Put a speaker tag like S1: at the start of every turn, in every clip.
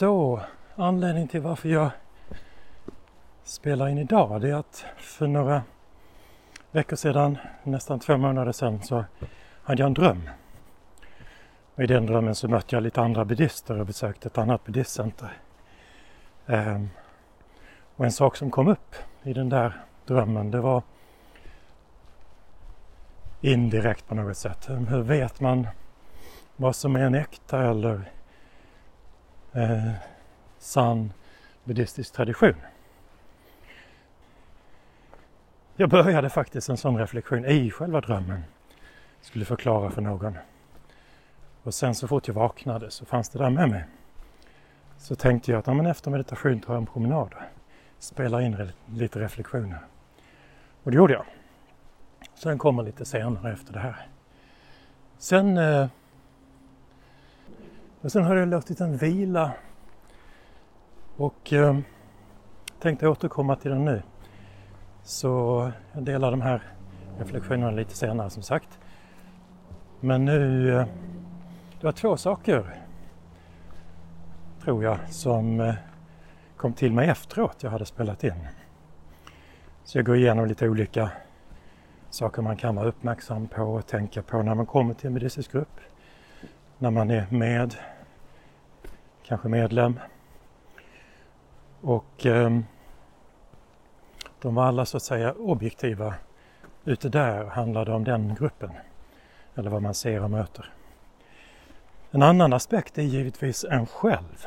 S1: Så, anledningen till varför jag spelar in idag det är att för några veckor sedan, nästan två månader sedan, så hade jag en dröm. Och I den drömmen så mötte jag lite andra buddhister och besökte ett annat buddhistcenter. Um, och en sak som kom upp i den där drömmen det var indirekt på något sätt. Hur vet man vad som är en äkta eller eh, sann buddhistisk tradition? Jag började faktiskt en sån reflektion i själva drömmen. Skulle förklara för någon. Och sen så fort jag vaknade så fanns det där med mig. Så tänkte jag att ja, men efter meditation tar jag en promenad spelar in lite reflektioner. Och det gjorde jag. Sen kommer lite senare efter det här. Sen, eh, men sen har jag låtit den vila och eh, tänkte återkomma till den nu. Så jag delar de här reflektionerna lite senare som sagt. Men nu, eh, det var två saker tror jag som eh, kom till mig efteråt jag hade spelat in. Så jag går igenom lite olika saker man kan vara uppmärksam på och tänka på när man kommer till en medicinsk grupp. När man är med, kanske medlem. Och eh, de var alla så att säga objektiva. Ute där handlade det om den gruppen. Eller vad man ser och möter. En annan aspekt är givetvis en själv.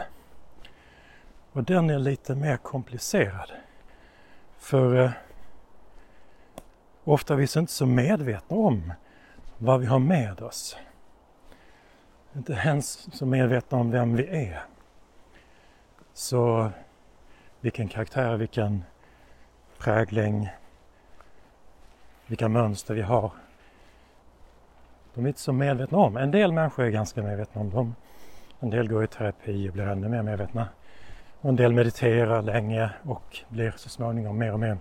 S1: Och den är lite mer komplicerad. För eh, ofta är vi inte så medvetna om vad vi har med oss. Inte ens så medvetna om vem vi är. Så vilken karaktär, vilken prägling, vilka mönster vi har. De är inte så medvetna om. En del människor är ganska medvetna om dem. En del går i terapi och blir ännu mer medvetna. Och en del mediterar länge och blir så småningom mer och mer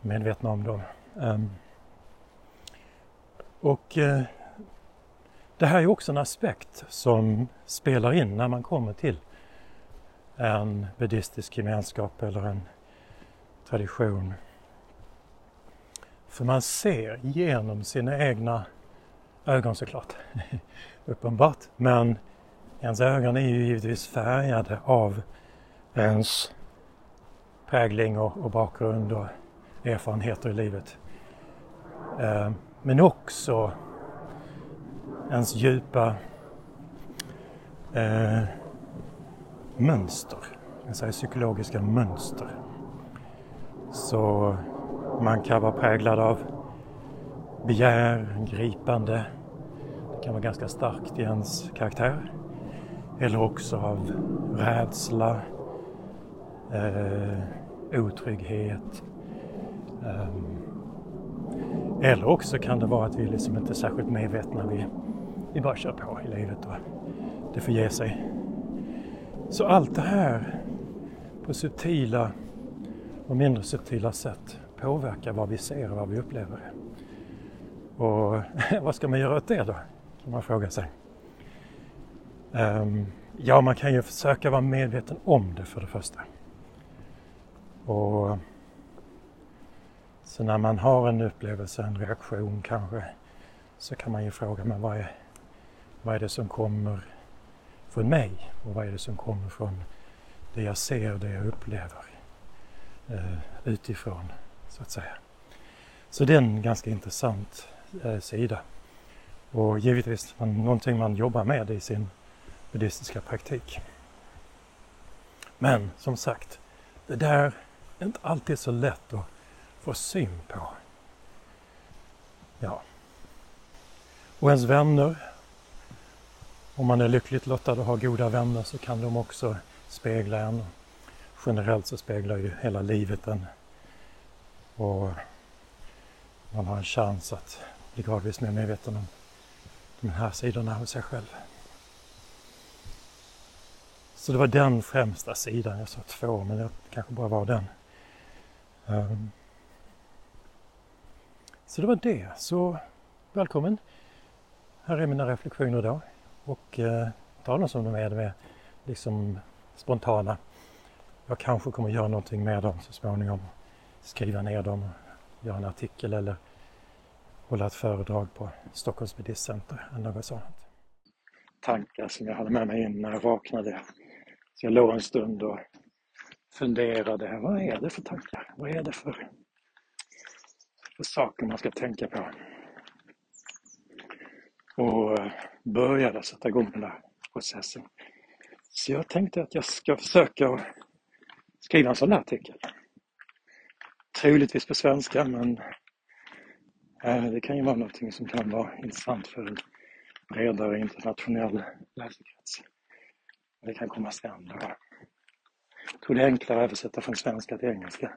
S1: medvetna om dem. Um, och uh, det här är också en aspekt som spelar in när man kommer till en buddhistisk gemenskap eller en tradition. För man ser genom sina egna ögon såklart, uppenbart. Men ens ögon är ju givetvis färgade av ens prägling och, och bakgrund och erfarenheter i livet. Eh, men också ens djupa eh, mönster, jag säger psykologiska mönster. Så man kan vara präglad av begär, gripande. Det kan vara ganska starkt i ens karaktär. Eller också av rädsla, eh, otrygghet. Eh, eller också kan det vara att vi liksom inte är särskilt medvetna. Vi, vi bara kör på i livet och det får ge sig. Så allt det här på subtila och mindre subtila sätt påverkar vad vi ser och vad vi upplever. Och vad ska man göra åt det då? Kan man fråga sig. Um, ja, man kan ju försöka vara medveten om det för det första. Och så när man har en upplevelse, en reaktion kanske, så kan man ju fråga, men vad är, vad är det som kommer från mig? Och vad är det som kommer från det jag ser, det jag upplever eh, utifrån, så att säga. Så det är en ganska intressant eh, sida. Och givetvis man, någonting man jobbar med i sin buddhistiska praktik. Men som sagt, det där är inte alltid så lätt att få syn på. Ja. Och ens vänner, om man är lyckligt lottad och har goda vänner så kan de också spegla en. Generellt så speglar ju hela livet en. Och man har en chans att bli gradvis mer medveten om de här sidorna hos sig själv. Så det var den främsta sidan. Jag sa två, men det kanske bara var den. Um. Så det var det. Så välkommen. Här är mina reflektioner idag. Och eh, ta dem som de är. de är liksom spontana. Jag kanske kommer göra någonting med dem så småningom. Skriva ner dem, göra en artikel eller hålla ett föredrag på Stockholms buddhistcenter eller något sånt. Tankar som jag hade med mig in när jag vaknade. Så jag låg en stund och funderade. Vad är det för tankar? Vad är det för, för saker man ska tänka på? Och eh, började sätta igång den där processen. Så jag tänkte att jag ska försöka skriva en sån där artikel. Troligtvis på svenska men eh, det kan ju vara någonting som kan vara intressant för en bredare internationell läsekrets. Det kan komma sen. Då. Jag tror det är enklare att översätta från svenska till engelska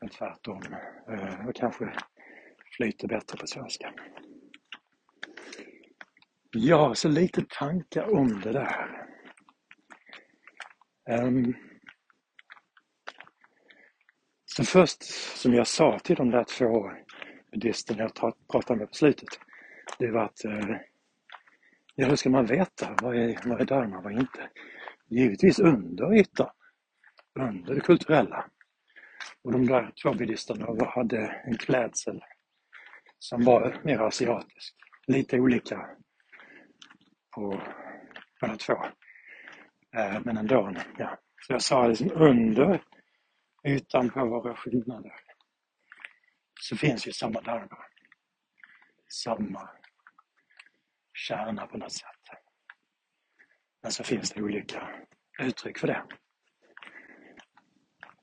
S1: än tvärtom. Eh, och kanske flyter bättre på svenska. Ja, så lite tankar om det där. Um, så först, som jag sa till de där två buddhisterna jag pratade med på slutet, det var att uh, ja, hur ska man veta vad är, vad är dharma, vad är inte? Givetvis under ytan, under det kulturella. Och de där två buddhisterna hade en klädsel som var mer asiatisk. Lite olika på båda två. Eh, men ändå, ja. Så jag sa liksom under ytan på våra skillnader så finns ju samma dharma. Samma kärna på något sätt. Men så finns det olika uttryck för det.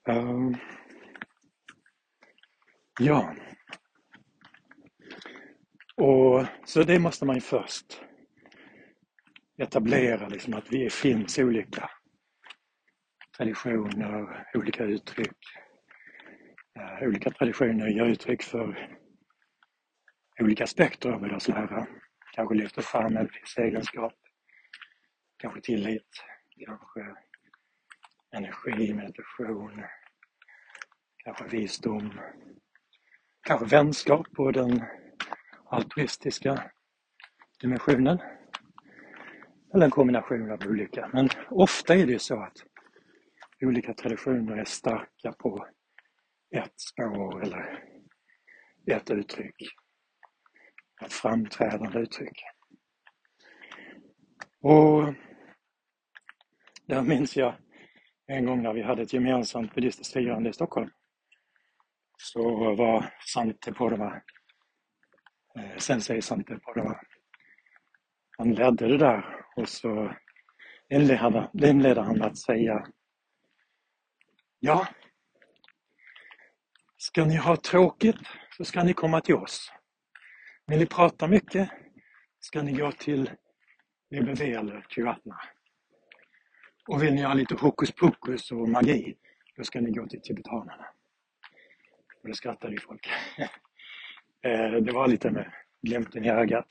S1: Ehm, ja. Och så det måste man ju först etablera liksom att vi finns olika traditioner, olika uttryck. Eh, olika traditioner ger uttryck för olika aspekter av deras lära. Kanske lyfter fram en viss egenskap. Kanske tillit, kanske energi, meditation, kanske visdom, kanske vänskap på den altruistiska dimensionen. Eller en kombination av olika. Men ofta är det ju så att olika traditioner är starka på ett spår eller ett uttryck. Ett framträdande uttryck. Och där minns jag en gång när vi hade ett gemensamt buddhistiskt firande i Stockholm. Så var Sante Porva, eh, sensei Sante Porva, han ledde det där och så inledde han med att säga Ja, ska ni ha tråkigt så ska ni komma till oss. Vill ni prata mycket ska ni gå till VBV eller Chiratna. Och vill ni ha lite hokus pokus och magi, då ska ni gå till tibetanerna. Och då skrattade ju folk. Eh, det var lite med glimten i ögat.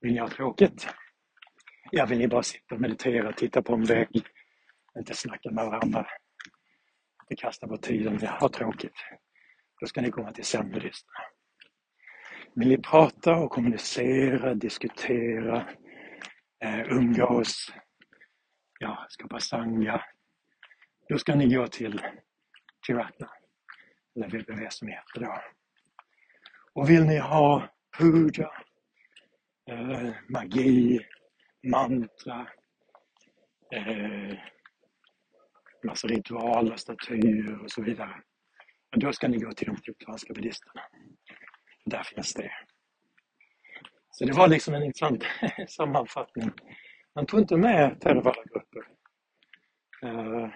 S1: Vill ni ha tråkigt? Jag vill ni bara sitta och meditera, titta på en vägg, inte snacka med varandra, inte kasta bort tiden, ha tråkigt. Då ska ni komma till zenbuddisterna. Vill ni prata och kommunicera, diskutera, eh, umgås, ja, skapa sanga då ska ni gå till Tiratna, eller VBV som heter då. Och vill ni ha puja, eh, magi, mantra, eh, massa ritualer, statyer och så vidare. Och då ska ni gå till de tibetanska buddhisterna. Där finns det. Så det var liksom en intressant sammanfattning. Man tog inte med Theravada-grupper. Eh,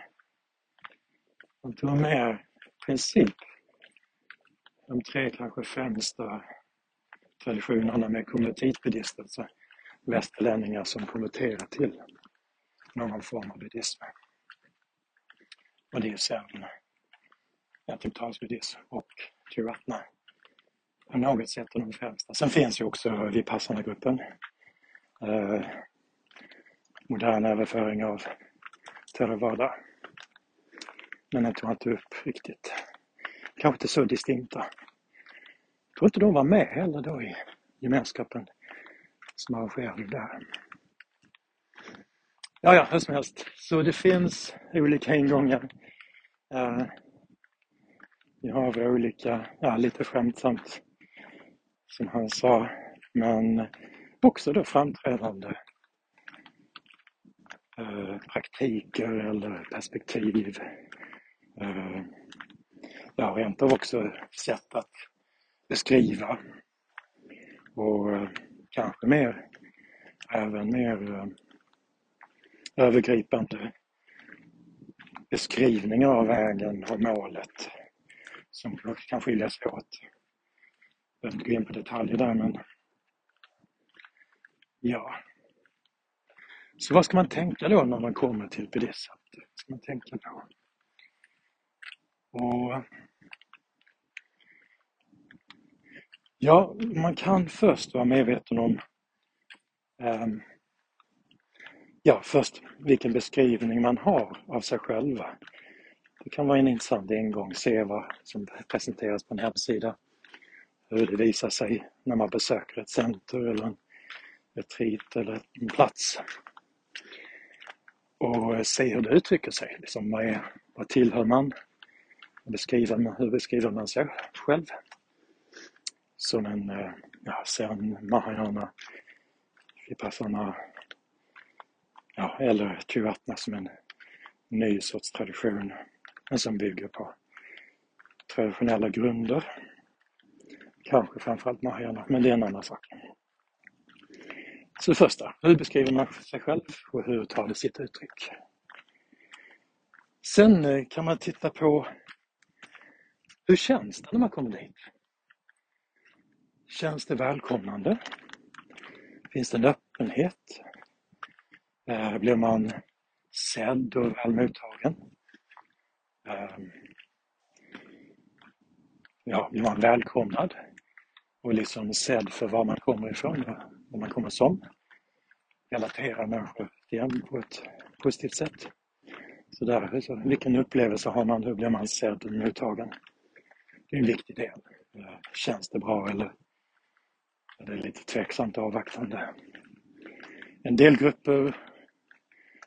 S1: man tog med princip de tre kanske främsta traditionerna med konvertitbuddhister, västerlänningar som konverterar till någon form av buddhism. Och det är sen ja, typ tibetansk buddhism och Tiratna på något sätt är de främsta. Sen finns ju också Vipassana-gruppen. Eh, modern överföring av Theravada. Men den tog inte upp riktigt. Kanske inte så distinkta. Jag tror inte de var med heller då i gemenskapen som han själv. där. Ja, ja, hur som helst. Så det finns olika ingångar. Eh, vi har olika, ja lite skämtsamt som han sa, men också då framträdande eh, praktiker eller perspektiv. Eh, ja, rent av också sätt att beskriva och eh, kanske mer, även mer eh, övergripande beskrivningar av vägen och målet som kan skilja sig åt. Jag behöver inte gå in på detaljer där men ja. Så vad ska man tänka då när man kommer till Bodhisattva? Vad ska man tänka på? Och Ja, man kan först vara medveten om um, ja, först vilken beskrivning man har av sig själva. Det kan vara en intressant ingång, se vad som presenteras på en hemsida. Hur det visar sig när man besöker ett center eller en retreat eller en plats. Och se hur det uttrycker sig. Liksom vad, är, vad tillhör man? Beskriver hur beskriver man sig själv? Som en eh, ja, sen Mahayana, Vipassana ja, eller Tivatna som en ny sorts tradition, men som bygger på traditionella grunder. Kanske framförallt Mahayana, men det är en annan sak. Så det första, hur beskriver man sig själv och hur tar det sitt uttryck? Sen eh, kan man titta på hur känns det när man kommer dit? Känns det välkomnande? Finns det en öppenhet? Eh, blir man sedd och väl mottagen? Ehm, ja, blir man välkomnad och liksom sedd för var man kommer ifrån, var man kommer som? Relaterar människor till en på ett positivt sätt. Så där, så vilken upplevelse har man? Hur blir man sedd och mottagen? Det är en viktig del. Eh, känns det bra eller det är lite tveksamt avvaktande? En del grupper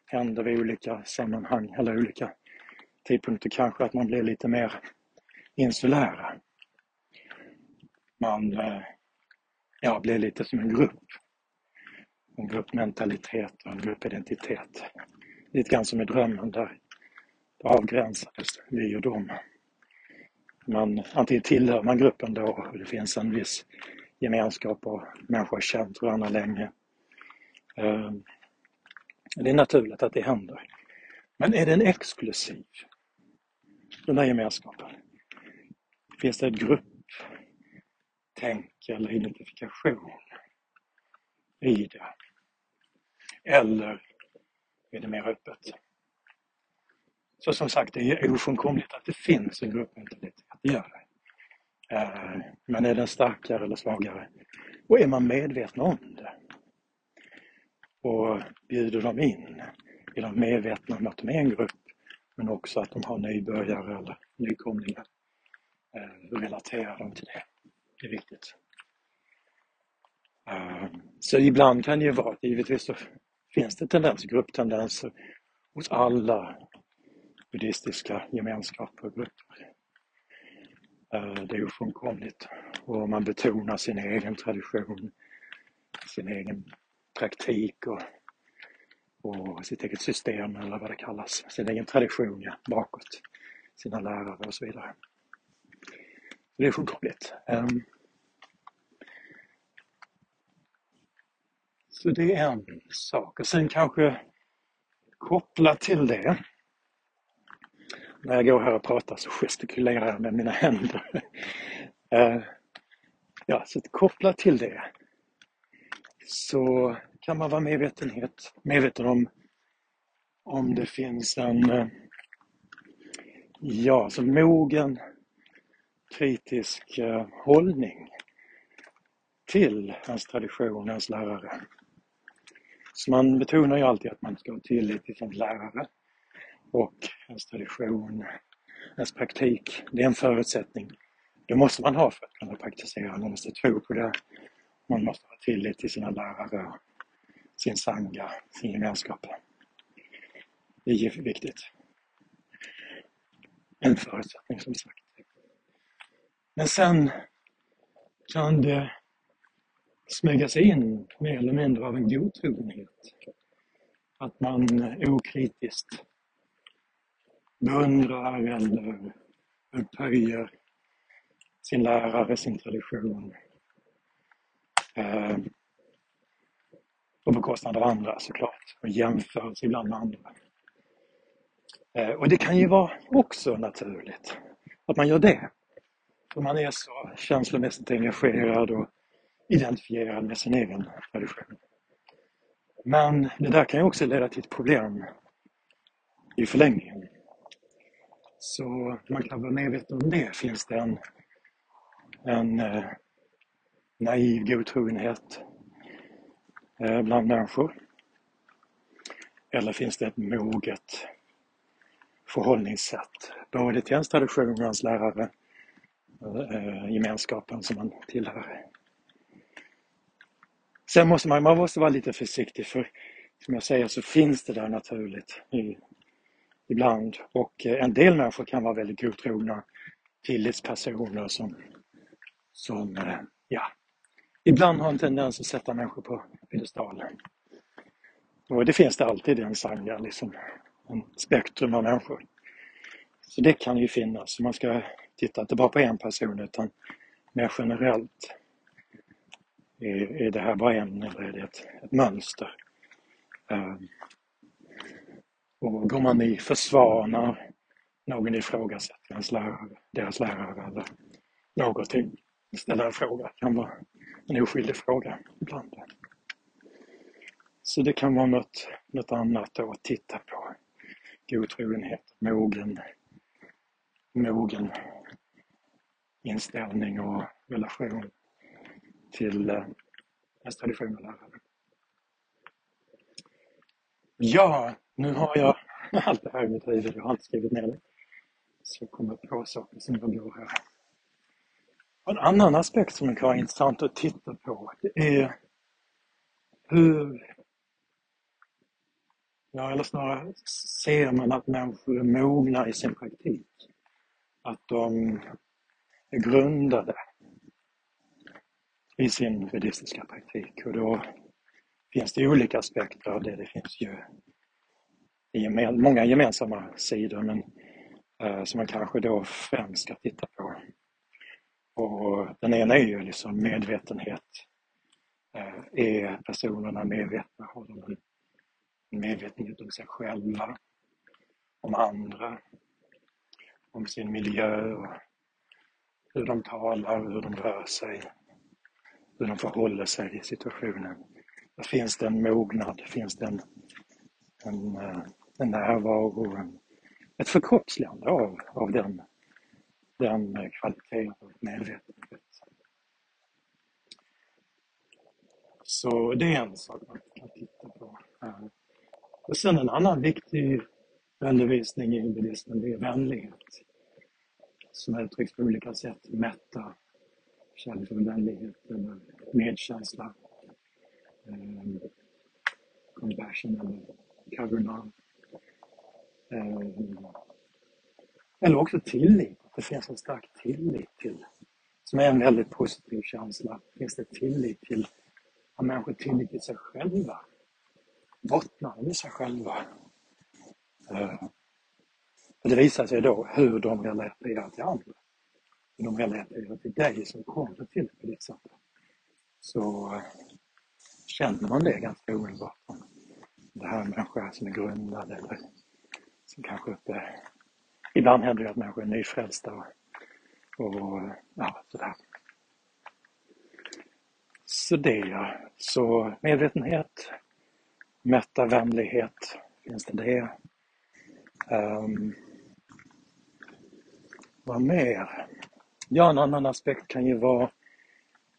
S1: händer vid olika sammanhang eller olika tidpunkter kanske att man blir lite mer insulära. Man eh, ja, blir lite som en grupp. En gruppmentalitet och en gruppidentitet. Lite grann som i drömmen där det avgränsades vi och dem. Man, antingen tillhör man gruppen då och det finns en viss gemenskap och människor har känt varandra länge. Ehm, det är naturligt att det händer. Men är den exklusiv? Den här gemenskapen? Finns det ett grupptänk eller identifikation i det? Eller är det mer öppet? Så som sagt, det är ofrånkomligt att det finns en gruppmentalitet. Det gör det. Eh, men är den starkare eller svagare? Och är man medveten om det? och bjuder de in. Är de medvetna om att de är en grupp men också att de har nybörjare eller nykomlingar. Eh, Hur relaterar de till det? Det är viktigt. Eh, så ibland kan det ju vara, givetvis så finns det tendenser, grupptendenser hos alla buddhistiska gemenskaper och grupper. Det är ofrånkomligt och man betonar sin egen tradition, sin egen praktik och, och sitt eget system eller vad det kallas, sin egen tradition ja, bakåt, sina lärare och så vidare. Det är ofrånkomligt. Um, så det är en sak. Och sen kanske kopplat till det. När jag går här och pratar så gestikulerar jag med mina händer. Eh, ja, så kopplat till det så kan man vara medvetenhet, medveten om om det finns en eh, ja, så mogen kritisk eh, hållning till hans tradition, ens lärare. Så man betonar ju alltid att man ska ha tillit till sin lärare och ens tradition, ens praktik. Det är en förutsättning. Det måste man ha för att kunna praktisera. Man måste tro på det. Man måste ha tillit till sina lärare sin sanga, sin gemenskap. Det är viktigt. En förutsättning som sagt. Men sen kan det smyga sig in mer eller mindre av en godtrogenhet. Att man okritiskt beundrar eller upphöjer sin lärare, sin tradition. Eh, på bekostnad av andra såklart och jämförs ibland med andra. Eh, och det kan ju vara också naturligt att man gör det. För man är så känslomässigt engagerad och identifierad med sin egen tradition. Men det där kan ju också leda till ett problem i förlängningen. Så man kan vara medveten om det. Finns det en, en eh, naiv godtrogenhet eh, bland människor? Eller finns det ett moget förhållningssätt både till ens tradition och ens lärare, eh, eh gemenskapen som man tillhör. Sen måste man, man måste vara lite försiktig för som jag säger så finns det där naturligt i, ibland och eh, en del människor kan vara väldigt godtrogna tillitspersoner som, som eh, ja, ibland har en tendens att sätta människor på piedestalen. Och det finns det alltid i en sanga, liksom en spektrum av människor. Så det kan ju finnas. Man ska titta inte bara på en person utan mer generellt. Är, är det här bara en eller är det ett, ett mönster? Um, och går man i försvar när någon ifrågasätter ens lärare, deras lärare eller någonting. Ställa en fråga kan vara en oskyldig fråga ibland. Så det kan vara något, något annat då att titta på godtrogenhet, mogen, mogen inställning och relation till eh, ens tradition och lärare. Ja, nu har jag allt det här i mitt huvud. Jag har inte skrivit ner det. Så jag kommer på saker som jag går här. En annan aspekt som kan vara intressant att titta på det är hur Ja, eller snarare ser man att människor är mogna i sin praktik. Att de är grundade i sin buddhistiska praktik. Och då finns det olika aspekter av det. Det finns ju många gemensamma sidor men eh, som man kanske då främst ska titta på. Och den ena är ju liksom medvetenhet. Eh, är personerna medvetna? Har de en medvetenhet om sig själva, om andra, om sin miljö och hur de talar, hur de rör sig, hur de förhåller sig i situationen. Finns det en mognad, finns det en, en, eh, en närvaro, en, ett förkroppsligande av, av den, den kvaliteten och medvetenheten. Så det är en sak man kan titta på. Och sen en annan viktig undervisning i buddhismen, det är vänlighet. Som uttrycks på olika sätt. Mätta, kärlek och vänlighet eller medkänsla. Um, compassion eller eh, karuna. Um, eller också tillit. Det finns en stark tillit till, som är en väldigt positiv känsla. Finns det tillit till, har människor tillit till sig själva? bottnar de i sig själva. Uh, och det visar sig då hur de relaterar till andra. Hur de relaterar till dig som kommer till på ditt sätt. Så eh, känner man det ganska omedelbart. Det här är en människa som är grundad eller som kanske inte... Ibland händer det att människor är nyfrälsta och, och ja, sådär. Så det ja. Så medvetenhet, Mätta vänlighet, finns det det? Um, vad mer? Ja, en annan aspekt kan ju vara,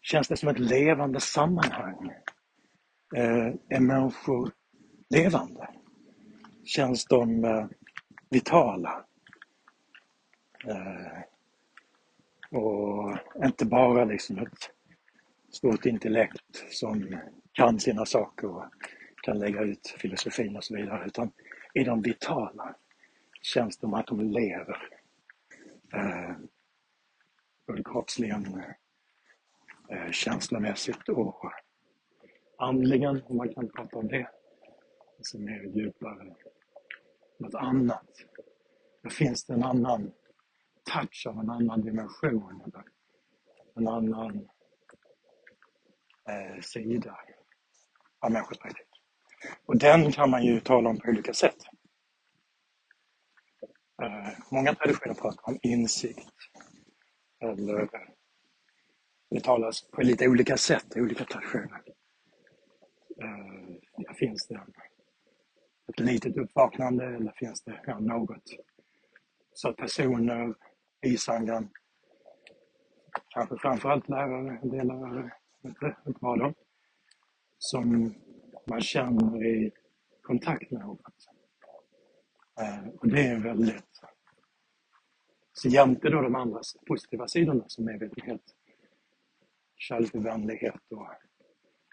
S1: känns det som ett levande sammanhang? Eh, är människor levande? Känns de eh, vitala? Eh, och inte bara liksom ett stort intellekt som kan sina saker och kan lägga ut filosofin och så vidare. Utan är de vitala? Känns de att de lever? Eh, både kroppsligen, eh, känslomässigt och andligen, om man kan prata om det. och sen mer djupare, något annat. Då finns det en annan touch av en annan dimension eller en annan eh, sida av människors praktik. Och den kan man ju tala om på olika sätt. Eh, många traditioner pratar om insikt. Eller eh, det talas på lite olika sätt i olika traditioner. Eh, finns det ett litet uppvaknande eller finns det ja, något. Så att personer i sangan, kanske framförallt lärare, en del lärare, inte, bara dem, som man känner i kontakt med något. Eh, och det är väldigt... Så jämte då de andra positiva sidorna som medvetenhet, kärleksvänlighet och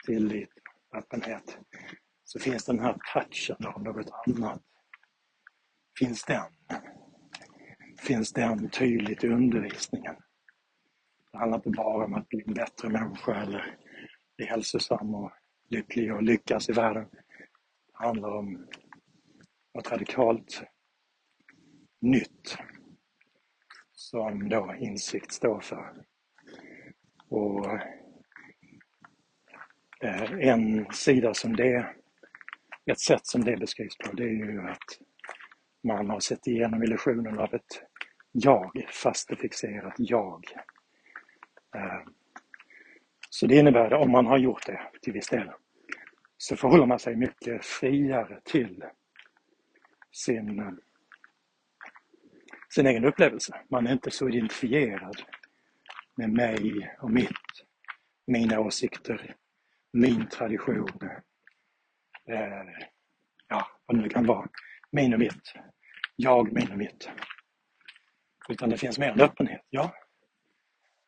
S1: tillit, öppenhet, så finns den här touchen av något annat. Finns den? Finns den tydligt i undervisningen? Det handlar inte bara om att bli en bättre människa eller bli hälsosam och lycklig och lyckas i världen. Det handlar om något radikalt nytt som då insikt står för. Och Eh, en sida som det, ett sätt som det beskrivs på, det är ju att man har sett igenom illusionen av ett jag, fast det fixerat jag. Eh, så det innebär att om man har gjort det till viss del så förhåller man sig mycket friare till sin, sin egen upplevelse. Man är inte så identifierad med mig och mitt, mina åsikter, min tradition, eh, ja, vad det nu kan vara. Min och mitt. Jag, min och mitt. Utan det finns mer en öppenhet, ja.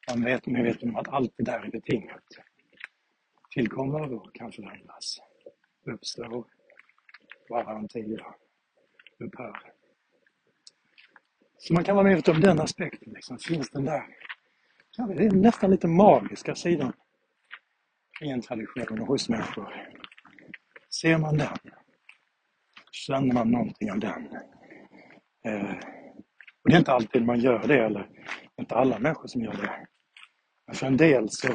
S1: Man vet, man vet om att allt det där är betingat. Tillkommer och kan förändras. Uppstår, vara en tid upphör. Så man kan vara medveten om den aspekten. Liksom. Finns den där, det är nästan lite magiska sidan i en tradition och hos människor. Ser man den, känner man någonting av den. Eh, och det är inte alltid man gör det, eller inte alla människor som gör det. Men för en del så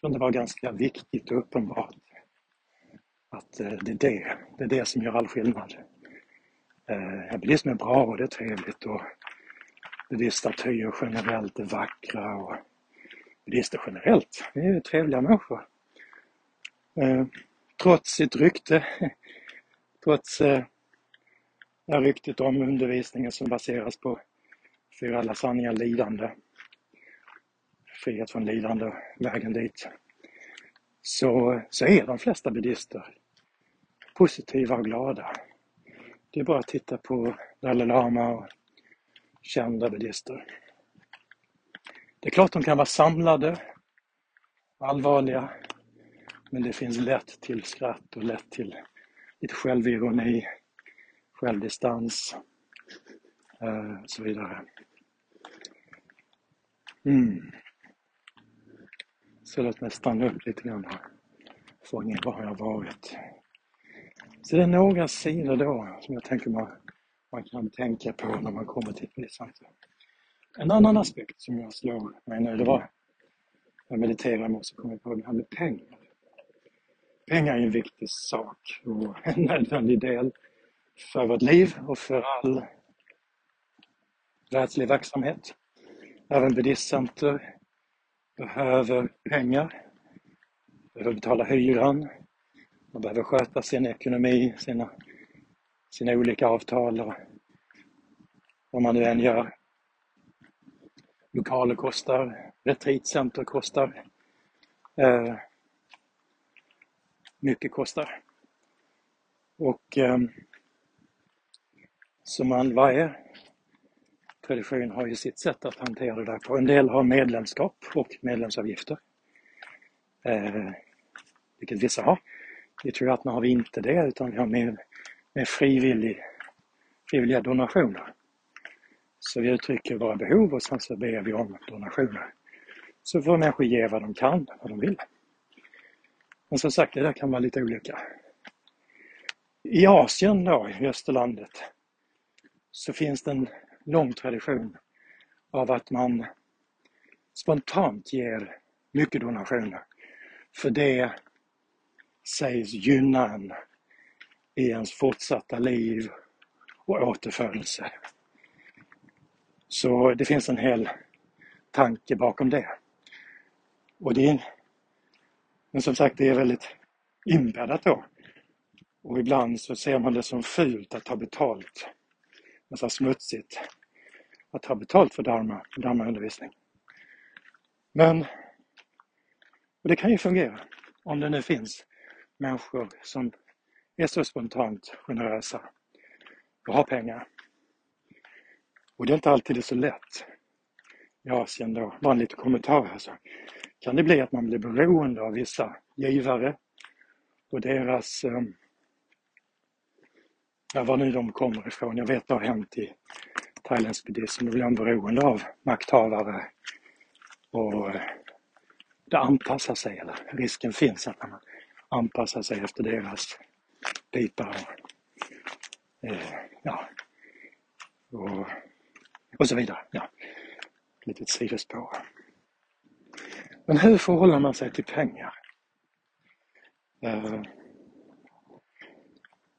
S1: kan det vara ganska viktigt och uppenbart att eh, det är det, det är det som gör all skillnad. Eh, buddhism är bra och det är trevligt och det blir statyer generellt är vackra och buddister generellt, det är ju trevliga människor. Eh, trots sitt rykte, trots eh, det här ryktet om undervisningen som baseras på för alla sanningar lidande, frihet från lidande, vägen dit, så, så är de flesta buddister positiva och glada. Det är bara att titta på Dalai Lama och kända buddhister. Det är klart de kan vara samlade, allvarliga, men det finns lätt till skratt och lätt till lite självironi, självdistans eh, och så vidare. Mm. Så låt mig stanna upp lite grann här. Fånga var har jag varit? Så det är några sidor då som jag tänker man, man kan tänka på när man kommer till ett samtal. En annan aspekt som jag slår mig nu, det var jag mediterade med så kom jag på det här med pengar. Pengar är en viktig sak och en nödvändig del för vårt liv och för all världslig verksamhet. Även buddhistcenter behöver pengar, behöver betala hyran, man behöver sköta sin ekonomi, sina, sina olika avtal och vad man nu än gör. Lokaler kostar, retreatcenter kostar. Eh, mycket kostar. Och eh, som man, varje tradition har ju sitt sätt att hantera det där på. En del har medlemskap och medlemsavgifter. Eh, vilket vissa har. I Triatna har vi inte det utan vi har mer, mer frivillig, frivilliga donationer. Så vi uttrycker våra behov och sen så ber vi om donationer. Så får människor ge vad de kan, vad de vill. Men som sagt, det där kan vara lite olika. I Asien då, i Österlandet, så finns det en lång tradition av att man spontant ger mycket donationer. För det sägs gynna en i ens fortsatta liv och återfödelse. Så det finns en hel tanke bakom det. Och det är, men som sagt, det är väldigt inbäddat då. Och ibland så ser man det som fult att ta betalt, nästan smutsigt, att ta betalt för dharma, dharmaundervisning. Men och det kan ju fungera om det nu finns människor som är så spontant generösa och har pengar. Och det är inte alltid det är så lätt i Asien då. Bara en liten kommentar här så kan det bli att man blir beroende av vissa givare och deras, eh, ja var nu de kommer ifrån. Jag vet det har hänt i thailändsk buddhism. Då blir man beroende av makthavare och eh, det anpassar sig, eller risken finns att man anpassar sig efter deras pipa och, eh, ja, och, och så vidare. Ja. Ett litet sidospår. Men hur förhåller man sig till pengar? Eh,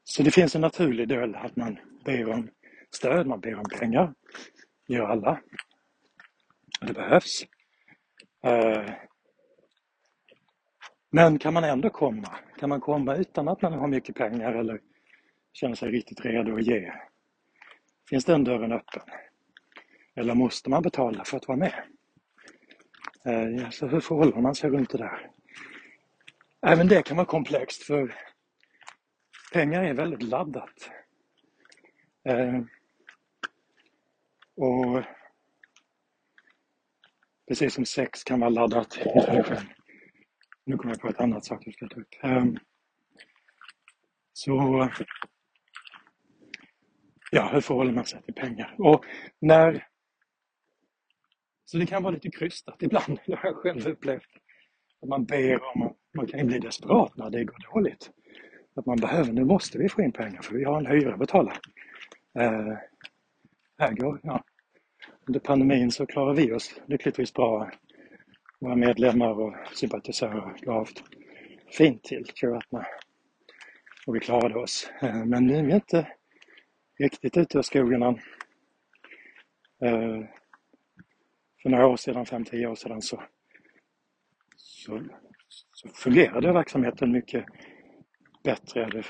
S1: så det finns en naturlig del att man ber om stöd, man ber om pengar. Det gör alla. Det behövs. Eh, men kan man ändå komma? Kan man komma utan att man har mycket pengar eller känner sig riktigt redo att ge? Finns den dörren öppen? Eller måste man betala för att vara med? Eh, så hur förhåller man sig runt det där? Även det kan vara komplext för pengar är väldigt laddat. Eh, och precis som sex kan vara laddat i nu kommer jag på ett annat sak jag ska ta upp. Um, så ja, hur förhåller man sig till pengar? Och när så det kan vara lite krystat ibland, det har jag själv upplevt. Att man ber om, man kan ju bli desperat när det går dåligt. Att man behöver, nu måste vi få in pengar för vi har en hyra att betala. Eh, här går, ja. Under pandemin så klarar vi oss lyckligtvis bra våra medlemmar och sympatisörer gav fint till tror jag. Och vi klarade oss. Eh, men nu är vi inte riktigt ute i skogen än. Eh, för några år sedan, 5-10 år sedan, så, så, så fungerade verksamheten mycket bättre. Det,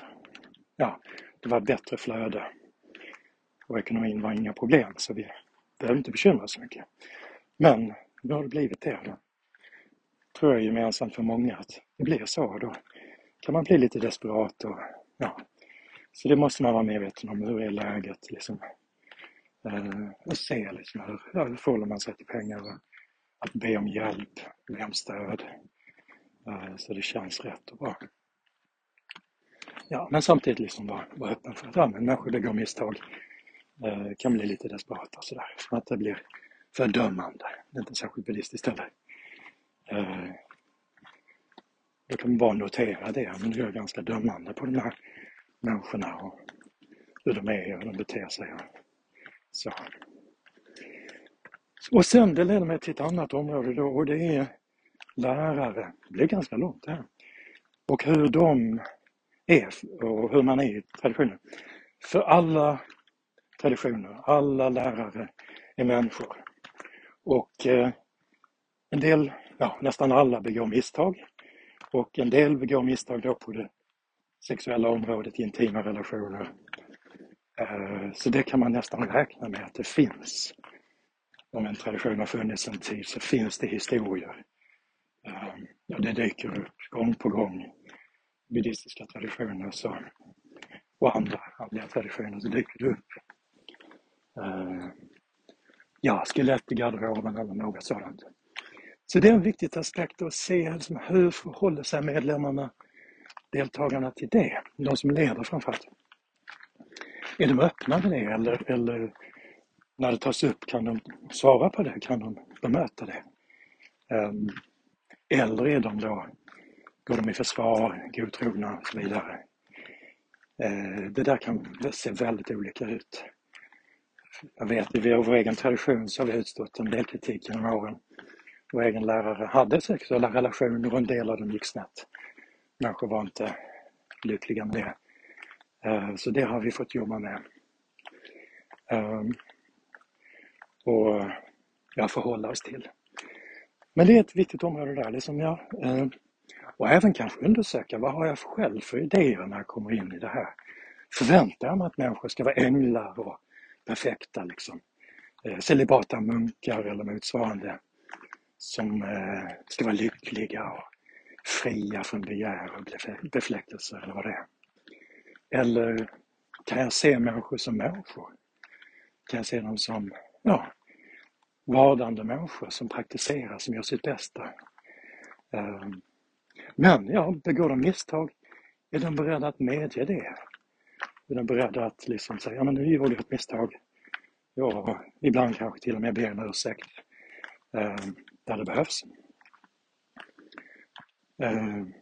S1: ja, det var bättre flöde och ekonomin var inga problem så vi behövde inte bekymra oss så mycket. Men nu har det blivit det. Då tror jag är gemensamt för många att det blir så. Då kan man bli lite desperat och ja. Så det måste man vara medveten om. Hur är läget liksom? Eh, och se liksom hur, hur förhåller man sig till pengar och att be om hjälp, be om stöd. Eh, så det känns rätt och bra. Ja, men samtidigt liksom vara, vara öppen för att ja, men människor begår misstag. Eh, kan bli lite desperata och sådär. Så att det blir fördömande. Det är inte särskilt buddhistiskt heller. Eh, då kan man bara notera det, men det är ganska dömande på de här människorna och hur de är och hur de beter sig. Så. Och sen, det leder mig till ett annat område då och det är lärare. Det blir ganska långt det här. Och hur de är och hur man är i traditionen. För alla traditioner, alla lärare är människor. Och eh, en del ja, nästan alla begår misstag. Och en del begår misstag då på det sexuella området, intima relationer. Eh, så det kan man nästan räkna med att det finns. Om en tradition har funnits en tid så finns det historier. Eh, ja, det dyker upp gång på gång. Buddhistiska traditioner så, och andra andliga traditioner så dyker det upp. Eh, ja, skelett i garderoben eller något sådant. Så det är en viktig aspekt att se liksom hur förhåller sig medlemmarna, deltagarna till det, de som leder framförallt är de öppna med det eller, eller när det tas upp kan de svara på det, kan de bemöta det? Ehm, eller är de då, går de i försvar, godtrogna och så vidare? Ehm, det där kan se väldigt olika ut. Jag vet, i vår egen tradition så har vi utstått en del kritik genom åren. Vår egen lärare hade sexuella relationer och en del av dem gick snett. Människor var inte lyckliga med det. Eh, så det har vi fått jobba med. Ehm, och eh, ja, förhålla oss till. Men det är ett viktigt område där, liksom jag, ehm, och även kanske undersöka vad har jag själv för idéer när jag kommer in i det här. Förväntar jag mig att människor ska vara änglar och perfekta liksom. Eh, celibata munkar eller motsvarande som ska vara lyckliga och fria från begär och befläckelser, eller vad det är. Eller kan jag se människor som människor? Kan jag se dem som ja, vardande människor som praktiserar, som gör sitt bästa. Ehm, men ja, begår de misstag, är de beredda att medge det? Är de beredda att liksom säga, ja men nu gjorde jag ett misstag. Ja, ibland kanske till och med be om ursäkt ehm, där det behövs. Ehm,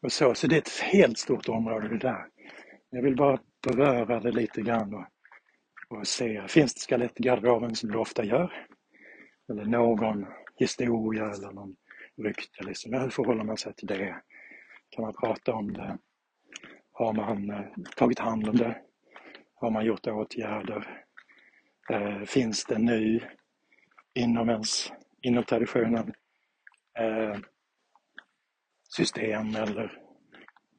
S1: och så, så det är ett helt stort område det där. Jag vill bara beröra det lite grann och och se, finns det skelett i garderoben som det ofta gör? Eller någon historia eller någon rykte liksom. Hur förhåller man sig till det? Kan man prata om det? Har man eh, tagit hand om det? Har man gjort åtgärder? Eh, finns det nu inom ens, inom traditionen eh, system eller,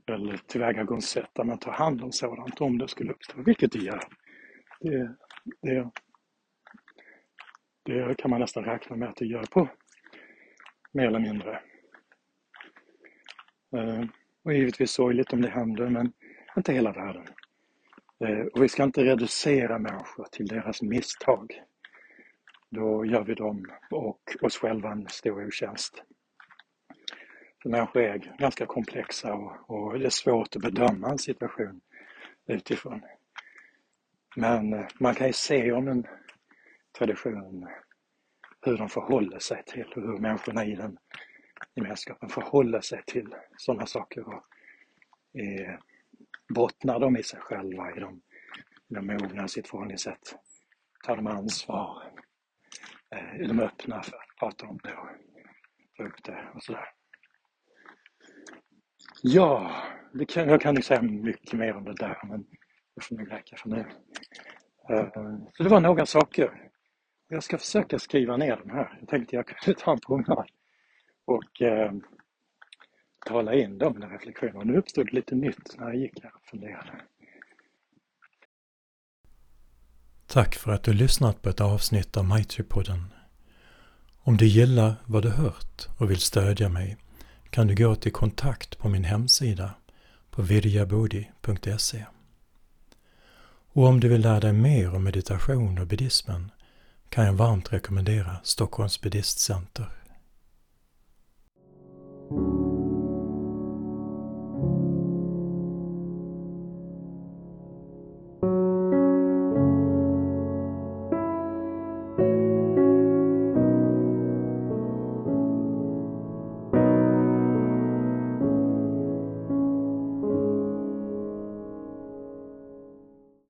S1: exempel tillvägagångssätt där man tar hand om sådant om det skulle uppstå, vilket det gör. Det, det, det kan man nästan räkna med att det gör på mer eller mindre. Eh, och givetvis sorgligt om det händer, men inte hela världen. Eh, och vi ska inte reducera människor till deras misstag. Då gör vi dem och oss själva en stor otjänst. För människor är ganska komplexa och, och det är svårt att bedöma en situation utifrån. Men eh, man kan ju se om en tradition hur de förhåller sig till, hur människorna i den gemenskapen förhåller sig till sådana saker. Och, eh, bottnar de i sig själva? Är de, de mogna i sitt förhållningssätt? Tar de ansvar? Eh, är de öppna för att prata om det och ta upp det och sådär? Ja, det kan, jag kan ju säga mycket mer om det där men det får nog räcka för nu. Eh, så det var några saker. Jag ska försöka skriva ner dem här. Jag tänkte jag kunde ta en promenad och eh, tala in dem, mina reflektioner. Nu uppstod det lite nytt när jag gick här och funderade.
S2: Tack för att du lyssnat på ett avsnitt av Maitri-podden. Om du gillar vad du hört och vill stödja mig kan du gå till kontakt på min hemsida på vidyabodhi.se. Och om du vill lära dig mer om meditation och buddhismen kan jag varmt rekommendera Stockholms buddhistcenter.